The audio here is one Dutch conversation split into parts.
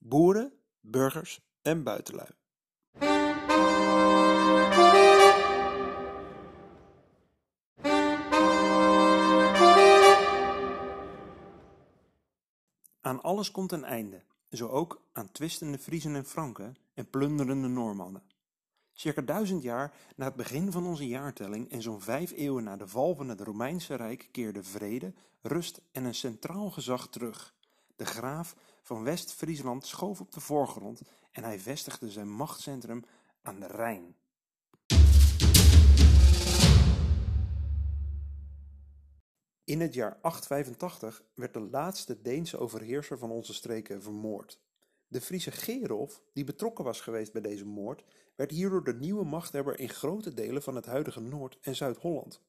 boeren, burgers en buitenlui. Aan alles komt een einde, zo ook aan twistende Friezen en Franken en plunderende Noormannen. Circa duizend jaar na het begin van onze jaartelling en zo'n vijf eeuwen na de val van het Romeinse Rijk keerde vrede, rust en een centraal gezag terug. De graaf van West-Friesland schoof op de voorgrond en hij vestigde zijn machtscentrum aan de Rijn. In het jaar 885 werd de laatste Deense overheerser van onze streken vermoord. De Friese Gerolf, die betrokken was geweest bij deze moord, werd hierdoor de nieuwe machthebber in grote delen van het huidige Noord- en Zuid-Holland.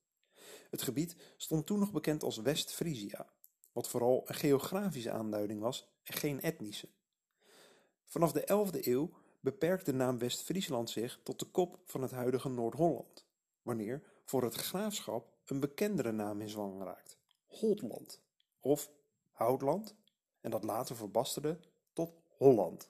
Het gebied stond toen nog bekend als West-Friesia, wat vooral een geografische aanduiding was en geen etnische. Vanaf de 11e eeuw beperkt de naam West-Friesland zich tot de kop van het huidige Noord-Holland, wanneer voor het graafschap een bekendere naam in zwang raakt, Holtland of Houtland, en dat later verbasterde tot Holland.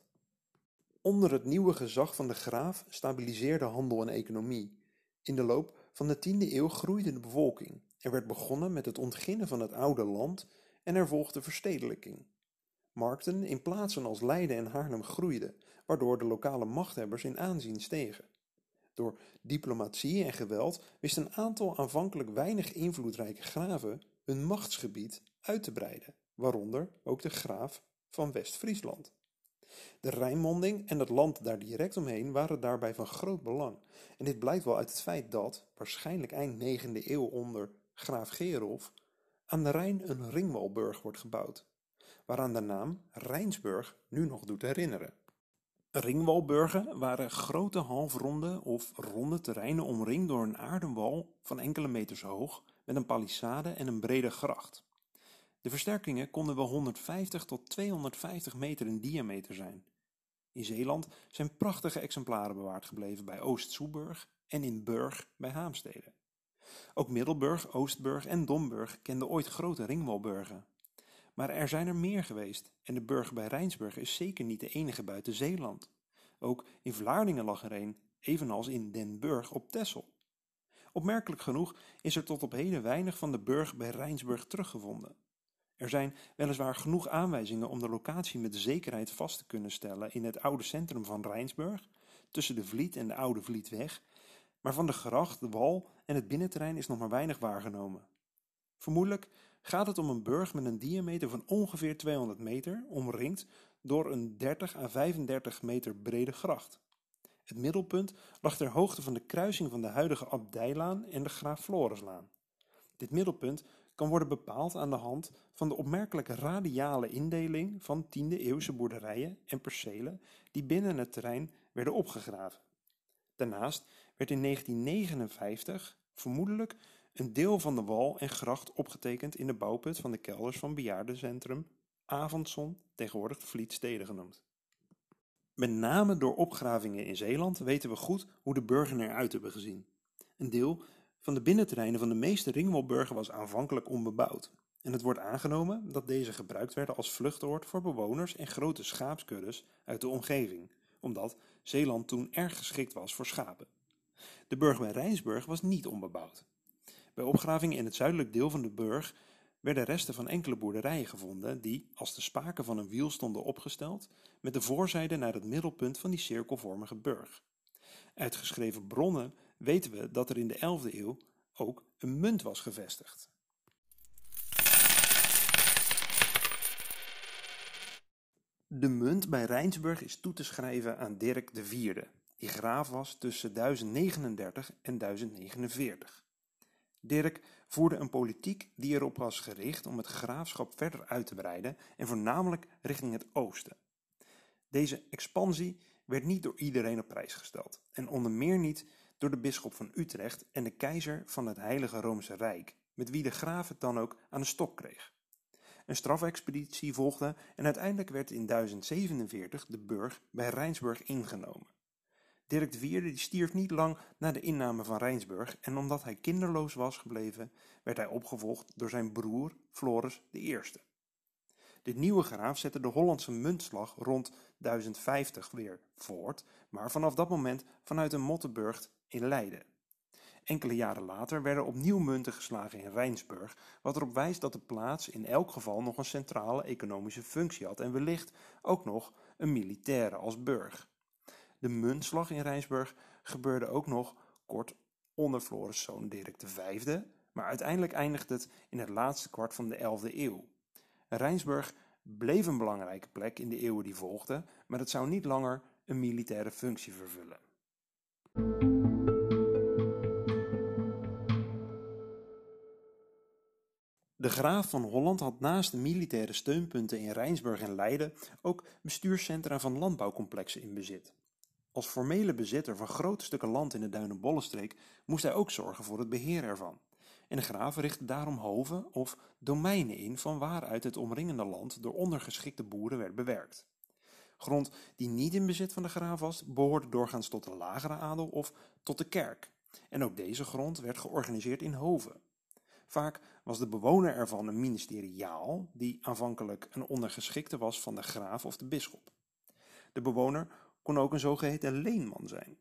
Onder het nieuwe gezag van de graaf stabiliseerde handel en economie. In de loop van de 10e eeuw groeide de bevolking. Er werd begonnen met het ontginnen van het oude land en er volgde verstedelijking. Markten in plaatsen als Leiden en Haarlem groeiden, waardoor de lokale machthebbers in aanzien stegen. Door diplomatie en geweld wist een aantal aanvankelijk weinig invloedrijke graven hun machtsgebied uit te breiden, waaronder ook de graaf van West-Friesland. De Rijnmonding en het land daar direct omheen waren daarbij van groot belang. En dit blijkt wel uit het feit dat, waarschijnlijk eind 9e eeuw onder graaf Gerolf, aan de Rijn een ringwalburg wordt gebouwd, waaraan de naam Rijnsburg nu nog doet herinneren. Ringwalburgen waren grote halfronde of ronde terreinen omringd door een aarden wal van enkele meters hoog met een palissade en een brede gracht. De versterkingen konden wel 150 tot 250 meter in diameter zijn. In Zeeland zijn prachtige exemplaren bewaard gebleven bij Oost-Soeburg en in Burg bij Haamstede. Ook Middelburg, Oostburg en Domburg kenden ooit grote ringwalburgen. Maar er zijn er meer geweest en de burg bij Rijnsburg is zeker niet de enige buiten Zeeland. Ook in Vlaardingen lag er een, evenals in Den Burg op Texel. Opmerkelijk genoeg is er tot op heden weinig van de burg bij Rijnsburg teruggevonden. Er zijn weliswaar genoeg aanwijzingen om de locatie met zekerheid vast te kunnen stellen in het oude centrum van Rijnsburg, tussen de Vliet en de Oude Vlietweg, maar van de gracht, de wal en het binnenterrein is nog maar weinig waargenomen. Vermoedelijk gaat het om een burg met een diameter van ongeveer 200 meter, omringd door een 30 à 35 meter brede gracht. Het middelpunt lag ter hoogte van de kruising van de huidige Abdijlaan en de Graaf Florislaan. Dit middelpunt kan worden bepaald aan de hand van de opmerkelijke radiale indeling van 10e eeuwse boerderijen en percelen die binnen het terrein werden opgegraven. Daarnaast werd in 1959 vermoedelijk een deel van de wal en gracht opgetekend in de bouwput van de kelders van bejaardencentrum Avondson, tegenwoordig Vlietstede genoemd. Met name door opgravingen in Zeeland weten we goed hoe de burgen eruit hebben gezien. Een deel van de binnenterreinen van de meeste ringwalburgen was aanvankelijk onbebouwd. En het wordt aangenomen dat deze gebruikt werden als vluchtoord voor bewoners en grote schaapskuddes uit de omgeving, omdat Zeeland toen erg geschikt was voor schapen. De burg bij Rijnsburg was niet onbebouwd. Bij opgravingen in het zuidelijk deel van de burg werden resten van enkele boerderijen gevonden die, als de spaken van een wiel stonden opgesteld, met de voorzijde naar het middelpunt van die cirkelvormige burg. Uit geschreven bronnen weten we dat er in de 11e eeuw ook een munt was gevestigd. De munt bij Rijnsburg is toe te schrijven aan Dirk IV, die graaf was tussen 1039 en 1049. Dirk voerde een politiek die erop was gericht om het graafschap verder uit te breiden en voornamelijk richting het oosten. Deze expansie werd niet door iedereen op prijs gesteld en onder meer niet door de bisschop van Utrecht en de keizer van het Heilige Roomse Rijk, met wie de graaf het dan ook aan de stok kreeg. Een strafexpeditie volgde en uiteindelijk werd in 1047 de burg bij Rijnsburg ingenomen. Dirk IV stierf niet lang na de inname van Rijnsburg en omdat hij kinderloos was gebleven, werd hij opgevolgd door zijn broer Floris I. De nieuwe graaf zette de Hollandse muntslag rond 1050 weer voort, maar vanaf dat moment vanuit een mottenburgt in Leiden. Enkele jaren later werden opnieuw munten geslagen in Rijnsburg, wat erop wijst dat de plaats in elk geval nog een centrale economische functie had en wellicht ook nog een militaire als burg. De muntslag in Rijnsburg gebeurde ook nog kort onder Floris' zoon Dirk V, maar uiteindelijk eindigde het in het laatste kwart van de 11e eeuw. Rijnsburg bleef een belangrijke plek in de eeuwen die volgden, maar het zou niet langer een militaire functie vervullen. De graaf van Holland had naast de militaire steunpunten in Rijnsburg en Leiden ook bestuurscentra van landbouwcomplexen in bezit. Als formele bezitter van grote stukken land in de Duinen-Bollenstreek moest hij ook zorgen voor het beheer ervan. En de graaf richtte daarom hoven of domeinen in van waaruit het omringende land door ondergeschikte boeren werd bewerkt. Grond die niet in bezit van de graaf was, behoorde doorgaans tot de lagere adel of tot de kerk. En ook deze grond werd georganiseerd in hoven. Vaak was de bewoner ervan een ministeriaal, die aanvankelijk een ondergeschikte was van de graaf of de bisschop. De bewoner kon ook een zogeheten leenman zijn.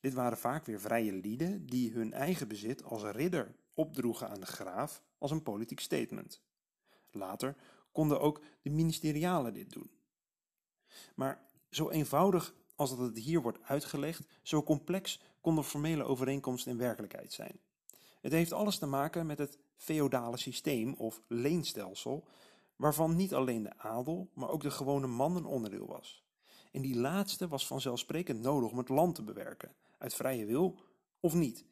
Dit waren vaak weer vrije lieden die hun eigen bezit als ridder opdroegen aan de graaf als een politiek statement. Later konden ook de ministerialen dit doen. Maar zo eenvoudig als dat het hier wordt uitgelegd, zo complex kon de formele overeenkomst in werkelijkheid zijn. Het heeft alles te maken met het feodale systeem of leenstelsel, waarvan niet alleen de adel, maar ook de gewone man een onderdeel was. En die laatste was vanzelfsprekend nodig om het land te bewerken, uit vrije wil of niet.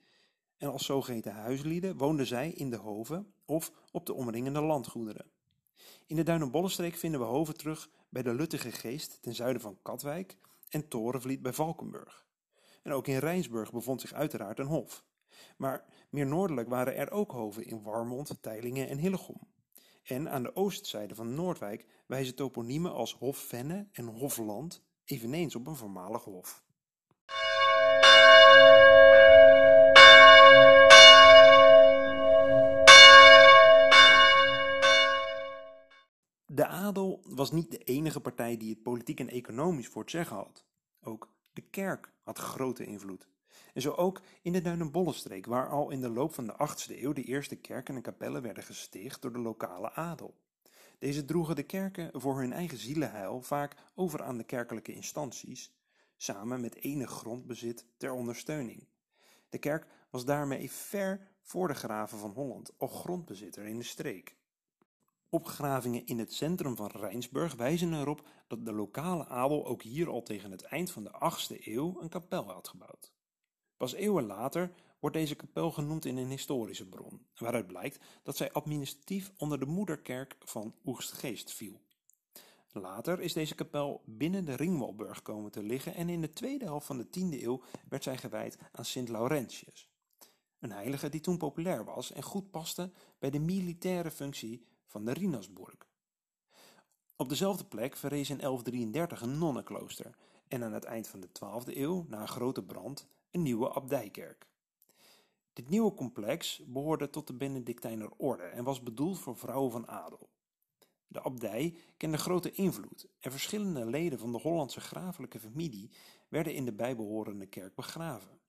En als zogeheten huislieden woonden zij in de hoven of op de omringende landgoederen. In de Duinenbollenstreek vinden we hoven terug bij de Luttige Geest ten zuiden van Katwijk en Torenvliet bij Valkenburg. En ook in Rijnsburg bevond zich uiteraard een hof. Maar meer noordelijk waren er ook hoven in Warmond, Teilingen en Hillegom. En aan de oostzijde van Noordwijk wijzen toponiemen als Hofvenne en Hofland eveneens op een voormalig hof. De adel was niet de enige partij die het politiek en economisch voor het zeggen had. Ook de kerk had grote invloed. En zo ook in de Duinenbollenstreek, waar al in de loop van de 8e eeuw de eerste kerken en kapellen werden gesticht door de lokale adel. Deze droegen de kerken voor hun eigen zielenheil vaak over aan de kerkelijke instanties, samen met enig grondbezit ter ondersteuning. De kerk was daarmee ver voor de graven van Holland al grondbezitter in de streek. Opgravingen in het centrum van Rijnsburg wijzen erop dat de lokale adel ook hier al tegen het eind van de 8e eeuw een kapel had gebouwd. Pas eeuwen later wordt deze kapel genoemd in een historische bron, waaruit blijkt dat zij administratief onder de moederkerk van Oegstgeest viel. Later is deze kapel binnen de Ringwalburg komen te liggen en in de tweede helft van de 10e eeuw werd zij gewijd aan Sint Laurentius. Een heilige die toen populair was en goed paste bij de militaire functie van de Rinasburg. Op dezelfde plek verrees in 1133 een nonnenklooster en aan het eind van de 12e eeuw, na een grote brand, een nieuwe abdijkerk. Dit nieuwe complex behoorde tot de Benedictijner orde en was bedoeld voor vrouwen van adel. De abdij kende grote invloed en verschillende leden van de Hollandse grafelijke familie werden in de bijbehorende kerk begraven.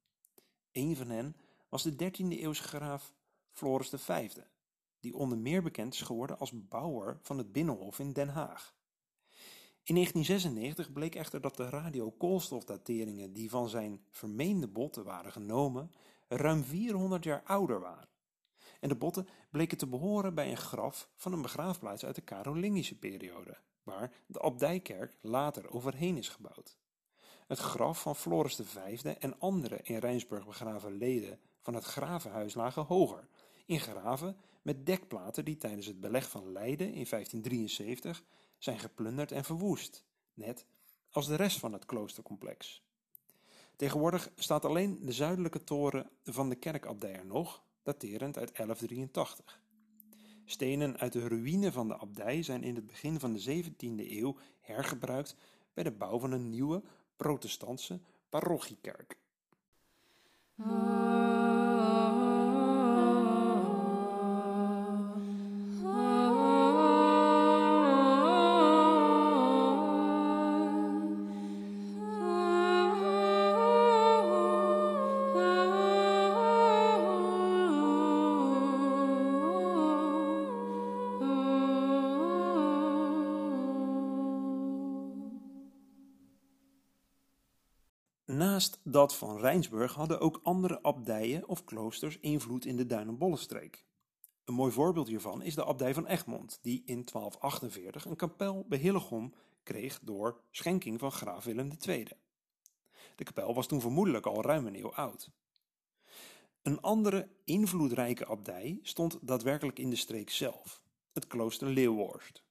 Een van hen was de 13e eeuwse graaf Floris V, die onder meer bekend is geworden als bouwer van het Binnenhof in Den Haag. In 1996 bleek echter dat de radiokoolstofdateringen die van zijn vermeende botten waren genomen, ruim 400 jaar ouder waren. En de botten bleken te behoren bij een graf van een begraafplaats uit de Karolingische periode, waar de abdijkerk later overheen is gebouwd. Het graf van Floris V en andere in Rijnsburg begraven leden van het gravenhuis lagen hoger, in graven met dekplaten die tijdens het beleg van Leiden in 1573 zijn geplunderd en verwoest, net als de rest van het kloostercomplex. Tegenwoordig staat alleen de zuidelijke toren van de kerkabdij er nog, daterend uit 1183. Stenen uit de ruïne van de abdij zijn in het begin van de 17e eeuw hergebruikt bij de bouw van een nieuwe protestantse parochiekerk. Naast dat van Rijnsburg hadden ook andere abdijen of kloosters invloed in de Duin- en Bollenstreek. Een mooi voorbeeld hiervan is de abdij van Egmond, die in 1248 een kapel bij Hillegom kreeg door schenking van graaf Willem II. De kapel was toen vermoedelijk al ruim een eeuw oud. Een andere invloedrijke abdij stond daadwerkelijk in de streek zelf, het klooster Leeuworst.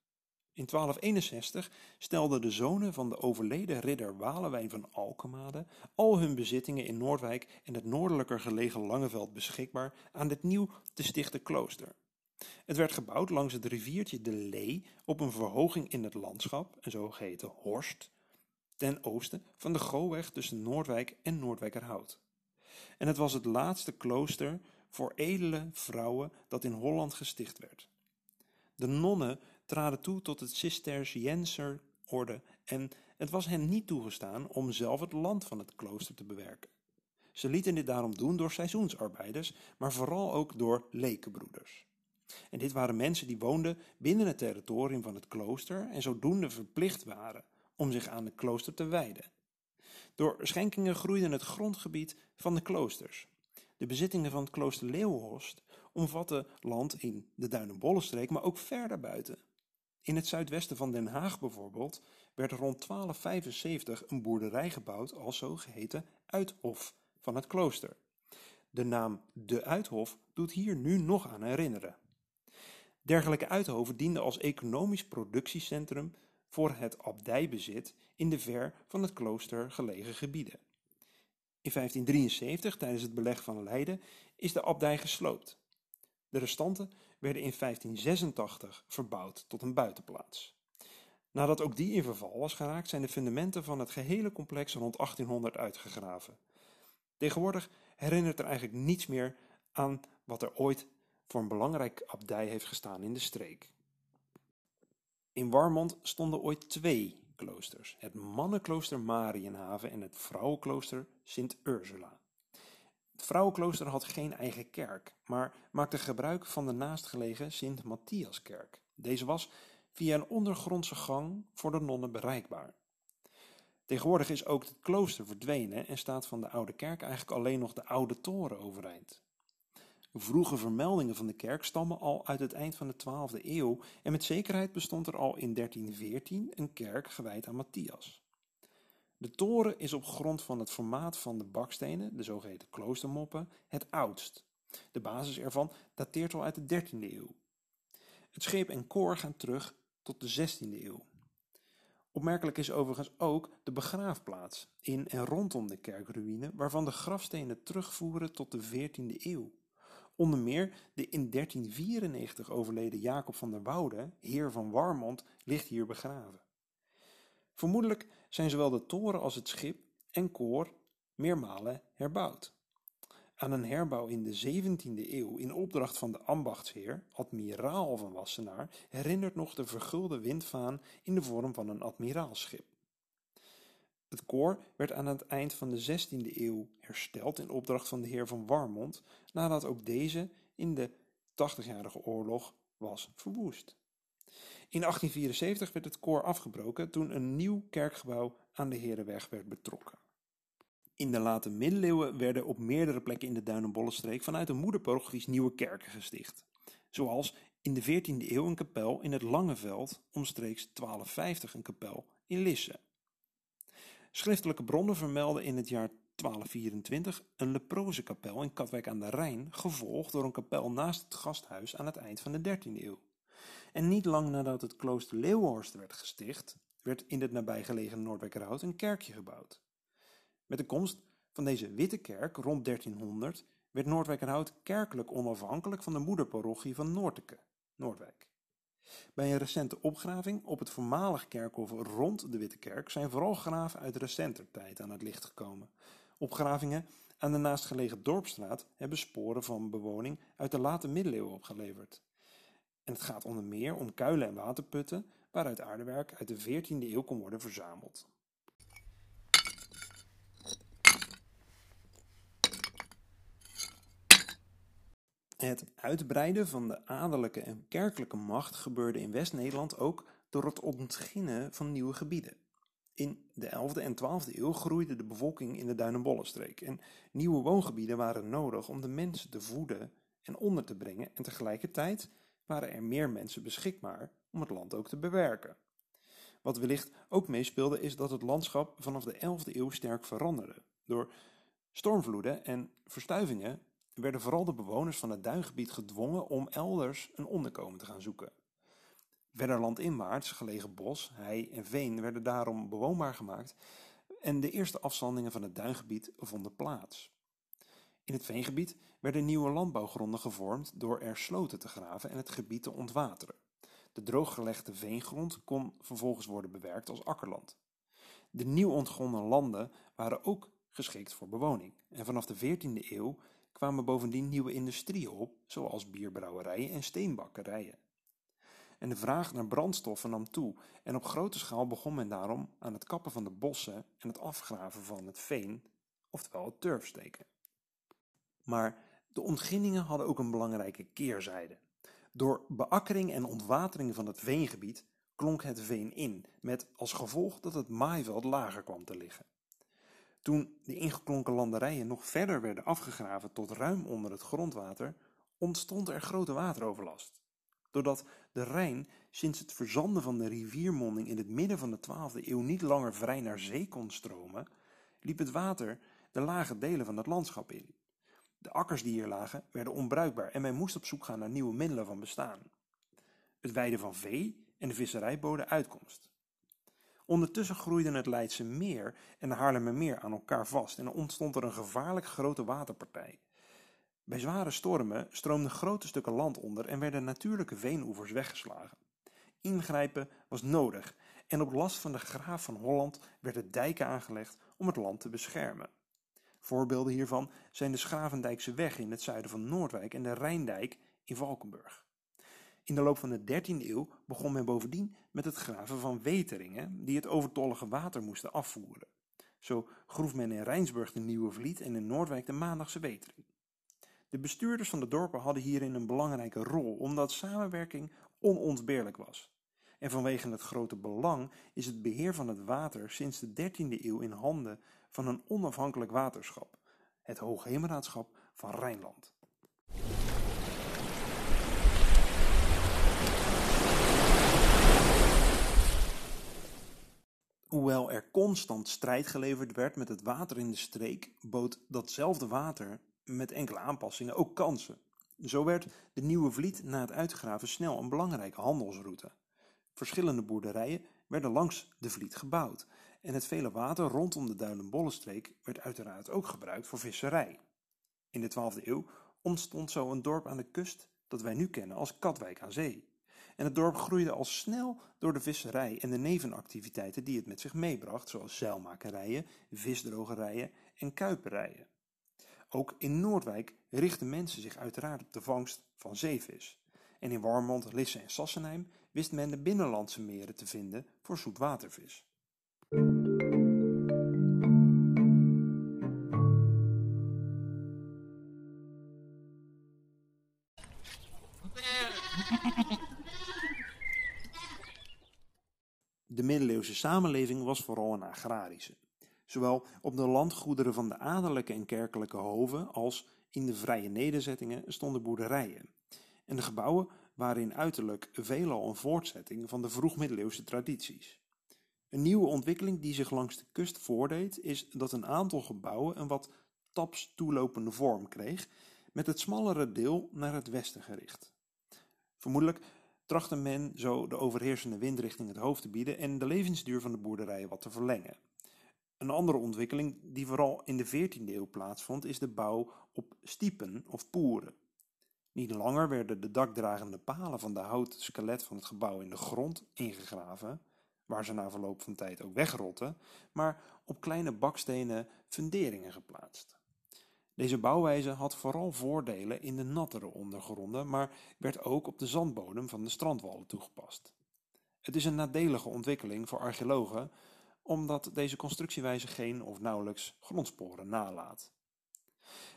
In 1261 stelden de zonen van de overleden ridder Walewijn van Alkemade al hun bezittingen in Noordwijk en het noordelijker gelegen Langeveld beschikbaar aan dit nieuw te stichten klooster. Het werd gebouwd langs het riviertje de Lee op een verhoging in het landschap, een zogeheten horst, ten oosten van de Goweg tussen Noordwijk en Noordwijkerhout. En het was het laatste klooster voor edele vrouwen dat in Holland gesticht werd. De nonnen traden toe tot het Cisterciënserorde en het was hen niet toegestaan om zelf het land van het klooster te bewerken. Ze lieten dit daarom doen door seizoensarbeiders, maar vooral ook door lekenbroeders. En dit waren mensen die woonden binnen het territorium van het klooster en zodoende verplicht waren om zich aan het klooster te wijden. Door schenkingen groeide het grondgebied van de kloosters. De bezittingen van het klooster Leeuwenhorst omvatten land in de Duinenbollenstreek, maar ook verder buiten. In het zuidwesten van Den Haag bijvoorbeeld werd rond 1275 een boerderij gebouwd als zogeheten Uithof van het klooster. De naam De Uithof doet hier nu nog aan herinneren. Dergelijke uithoven dienden als economisch productiecentrum voor het abdijbezit in de ver van het klooster gelegen gebieden. In 1573, tijdens het beleg van Leiden, is de abdij gesloopt. De restanten werden in 1586 verbouwd tot een buitenplaats. Nadat ook die in verval was geraakt, zijn de fundamenten van het gehele complex rond 1800 uitgegraven. Tegenwoordig herinnert er eigenlijk niets meer aan wat er ooit voor een belangrijk abdij heeft gestaan in de streek. In Warmond stonden ooit twee kloosters: het mannenklooster Marienhaven en het vrouwenklooster Sint Ursula. Het vrouwenklooster had geen eigen kerk, maar maakte gebruik van de naastgelegen Sint Matthiaskerk. Deze was via een ondergrondse gang voor de nonnen bereikbaar. Tegenwoordig is ook het klooster verdwenen en staat van de oude kerk eigenlijk alleen nog de oude toren overeind. Vroege vermeldingen van de kerk stammen al uit het eind van de 12e eeuw en met zekerheid bestond er al in 1314 een kerk gewijd aan Matthias. De toren is op grond van het formaat van de bakstenen, de zogeheten kloostermoppen, het oudst. De basis ervan dateert al uit de 13e eeuw. Het schip en koor gaan terug tot de 16e eeuw. Opmerkelijk is overigens ook de begraafplaats in en rondom de kerkruïne, waarvan de grafstenen terugvoeren tot de 14e eeuw. Onder meer de in 1394 overleden Jacob van der Woude, heer van Warmond, ligt hier begraven. Vermoedelijk zijn zowel de toren als het schip en koor meermalen herbouwd. Aan een herbouw in de 17e eeuw in opdracht van de ambachtsheer, admiraal van Wassenaar, herinnert nog de vergulde windvaan in de vorm van een admiraalschip. Het koor werd aan het eind van de 16e eeuw hersteld in opdracht van de heer van Warmond, nadat ook deze in de Tachtigjarige Oorlog was verwoest. In 1874 werd het koor afgebroken toen een nieuw kerkgebouw aan de Herenweg werd betrokken. In de late middeleeuwen werden op meerdere plekken in de Duinenbollenstreek vanuit de moederparochies nieuwe kerken gesticht. Zoals in de 14e eeuw een kapel in het Langeveld, omstreeks 1250 een kapel in Lisse. Schriftelijke bronnen vermelden in het jaar 1224 een leprozenkapel in Katwijk aan de Rijn, gevolgd door een kapel naast het gasthuis aan het eind van de 13e eeuw. En niet lang nadat het klooster Leeuwenhorst werd gesticht, werd in het nabijgelegen Noordwijkerhout een kerkje gebouwd. Met de komst van deze witte kerk rond 1300 werd Noordwijkerhout kerkelijk onafhankelijk van de moederparochie van Noorteke, Noordwijk. Bij een recente opgraving op het voormalig kerkhof rond de Witte Kerk zijn vooral graven uit recenter tijd aan het licht gekomen. Opgravingen aan de naastgelegen Dorpstraat hebben sporen van bewoning uit de late middeleeuwen opgeleverd. En het gaat onder meer om kuilen en waterputten waaruit aardewerk uit de 14e eeuw kon worden verzameld. Het uitbreiden van de adellijke en kerkelijke macht gebeurde in West-Nederland ook door het ontginnen van nieuwe gebieden. In de 11e en 12e eeuw groeide de bevolking in de Duinenbollenstreek en nieuwe woongebieden waren nodig om de mensen te voeden en onder te brengen en tegelijkertijd waren er meer mensen beschikbaar om het land ook te bewerken. Wat wellicht ook meespeelde is dat het landschap vanaf de 11e eeuw sterk veranderde. Door stormvloeden en verstuivingen werden vooral de bewoners van het duingebied gedwongen om elders een onderkomen te gaan zoeken. Verder landinwaarts gelegen bos, hei en veen werden daarom bewoonbaar gemaakt en de eerste afzandingen van het duingebied vonden plaats. In het veengebied werden nieuwe landbouwgronden gevormd door er sloten te graven en het gebied te ontwateren. De drooggelegde veengrond kon vervolgens worden bewerkt als akkerland. De nieuw ontgonnen landen waren ook geschikt voor bewoning en vanaf de 14e eeuw kwamen bovendien nieuwe industrieën op, zoals bierbrouwerijen en steenbakkerijen. En de vraag naar brandstoffen nam toe en op grote schaal begon men daarom aan het kappen van de bossen en het afgraven van het veen, oftewel het turfsteken. Maar de ontginningen hadden ook een belangrijke keerzijde. Door beakkering en ontwatering van het veengebied klonk het veen in, met als gevolg dat het maaiveld lager kwam te liggen. Toen de ingeklonken landerijen nog verder werden afgegraven tot ruim onder het grondwater, ontstond er grote wateroverlast. Doordat de Rijn sinds het verzanden van de riviermonding in het midden van de 12e eeuw niet langer vrij naar zee kon stromen, liep het water de lage delen van het landschap in. De akkers die hier lagen werden onbruikbaar en men moest op zoek gaan naar nieuwe middelen van bestaan. Het weiden van vee en de visserij boden uitkomst. Ondertussen groeiden het Leidse Meer en de Haarlemmermeer aan elkaar vast en ontstond er een gevaarlijk grote waterpartij. Bij zware stormen stroomden grote stukken land onder en werden natuurlijke veenoevers weggeslagen. Ingrijpen was nodig en op last van de graaf van Holland werden dijken aangelegd om het land te beschermen. Voorbeelden hiervan zijn de Schavendijkse weg in het zuiden van Noordwijk en de Rijndijk in Valkenburg. In de loop van de 13e eeuw begon men bovendien met het graven van weteringen die het overtollige water moesten afvoeren. Zo groef men in Rijnsburg de Nieuwe Vliet en in Noordwijk de Maandagse Wetering. De bestuurders van de dorpen hadden hierin een belangrijke rol, omdat samenwerking onontbeerlijk was. En vanwege het grote belang is het beheer van het water sinds de 13e eeuw in handen van een onafhankelijk waterschap, het Hoogheemraadschap van Rijnland. Hoewel er constant strijd geleverd werd met het water in de streek, bood datzelfde water met enkele aanpassingen ook kansen. Zo werd de Nieuwe Vliet na het uitgraven snel een belangrijke handelsroute. Verschillende boerderijen werden langs de Vliet gebouwd en het vele water rondom de Duilenbollenstreek werd uiteraard ook gebruikt voor visserij. In de 12e eeuw ontstond zo een dorp aan de kust dat wij nu kennen als Katwijk aan Zee. En het dorp groeide al snel door de visserij en de nevenactiviteiten die het met zich meebracht, zoals zeilmakerijen, visdrogerijen en kuiperijen. Ook in Noordwijk richtten mensen zich uiteraard op de vangst van zeevis. En in Warmond, Lisse en Sassenheim wist men de binnenlandse meren te vinden voor zoetwatervis. Middeleeuwse samenleving was vooral een agrarische. Zowel op de landgoederen van de adellijke en kerkelijke hoven als in de vrije nederzettingen stonden boerderijen. En de gebouwen waren in uiterlijk veelal een voortzetting van de vroegmiddeleeuwse tradities. Een nieuwe ontwikkeling die zich langs de kust voordeed, is dat een aantal gebouwen een wat taps toelopende vorm kreeg, met het smallere deel naar het westen gericht. Vermoedelijk trachtte men zo de overheersende windrichting het hoofd te bieden en de levensduur van de boerderijen wat te verlengen. Een andere ontwikkeling die vooral in de 14e eeuw plaatsvond, is de bouw op stiepen of poeren. Niet langer werden de dakdragende palen van de houten skelet van het gebouw in de grond ingegraven, waar ze na verloop van tijd ook wegrotten, maar op kleine bakstenen funderingen geplaatst. Deze bouwwijze had vooral voordelen in de nattere ondergronden, maar werd ook op de zandbodem van de strandwallen toegepast. Het is een nadelige ontwikkeling voor archeologen, omdat deze constructiewijze geen of nauwelijks grondsporen nalaat.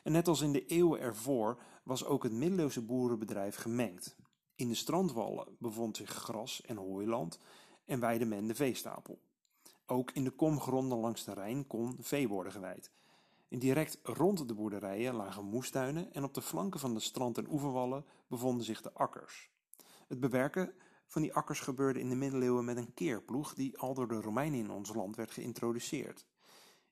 En net als in de eeuwen ervoor was ook het middeleeuwse boerenbedrijf gemengd. In de strandwallen bevond zich gras en hooiland en weide men de veestapel. Ook in de komgronden langs de Rijn kon vee worden geweid. Direct rond de boerderijen lagen moestuinen en op de flanken van de strand- en oeverwallen bevonden zich de akkers. Het bewerken van die akkers gebeurde in de middeleeuwen met een keerploeg die al door de Romeinen in ons land werd geïntroduceerd.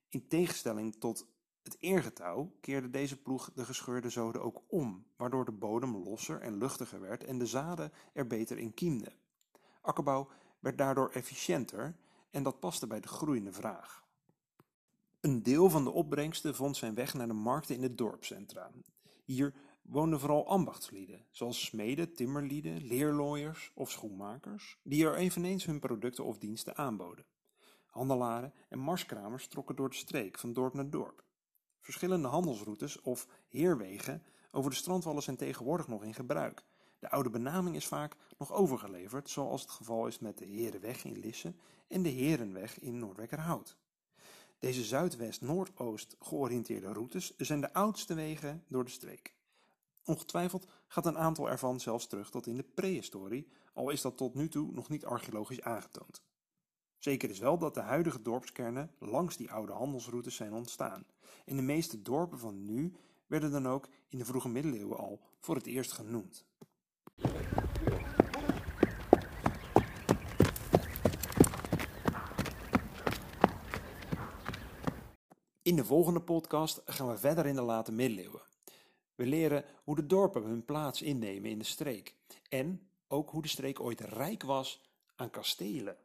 In tegenstelling tot het eergetouw keerde deze ploeg de gescheurde zoden ook om, waardoor de bodem losser en luchtiger werd en de zaden er beter in kiemden. Akkerbouw werd daardoor efficiënter en dat paste bij de groeiende vraag. Een deel van de opbrengsten vond zijn weg naar de markten in het dorpscentra. Hier woonden vooral ambachtslieden, zoals smeden, timmerlieden, leerlooiers of schoenmakers, die er eveneens hun producten of diensten aanboden. Handelaren en marskramers trokken door de streek van dorp naar dorp. Verschillende handelsroutes of heerwegen over de strandwallen zijn tegenwoordig nog in gebruik. De oude benaming is vaak nog overgeleverd, zoals het geval is met de Herenweg in Lisse en de Herenweg in Noordwekkerhout. Deze zuidwest-noordoost georiënteerde routes zijn de oudste wegen door de streek. Ongetwijfeld gaat een aantal ervan zelfs terug tot in de prehistorie, al is dat tot nu toe nog niet archeologisch aangetoond. Zeker is wel dat de huidige dorpskernen langs die oude handelsroutes zijn ontstaan. En de meeste dorpen van nu werden dan ook in de vroege middeleeuwen al voor het eerst genoemd. In de volgende podcast gaan we verder in de late middeleeuwen. We leren hoe de dorpen hun plaats innemen in de streek en ook hoe de streek ooit rijk was aan kastelen.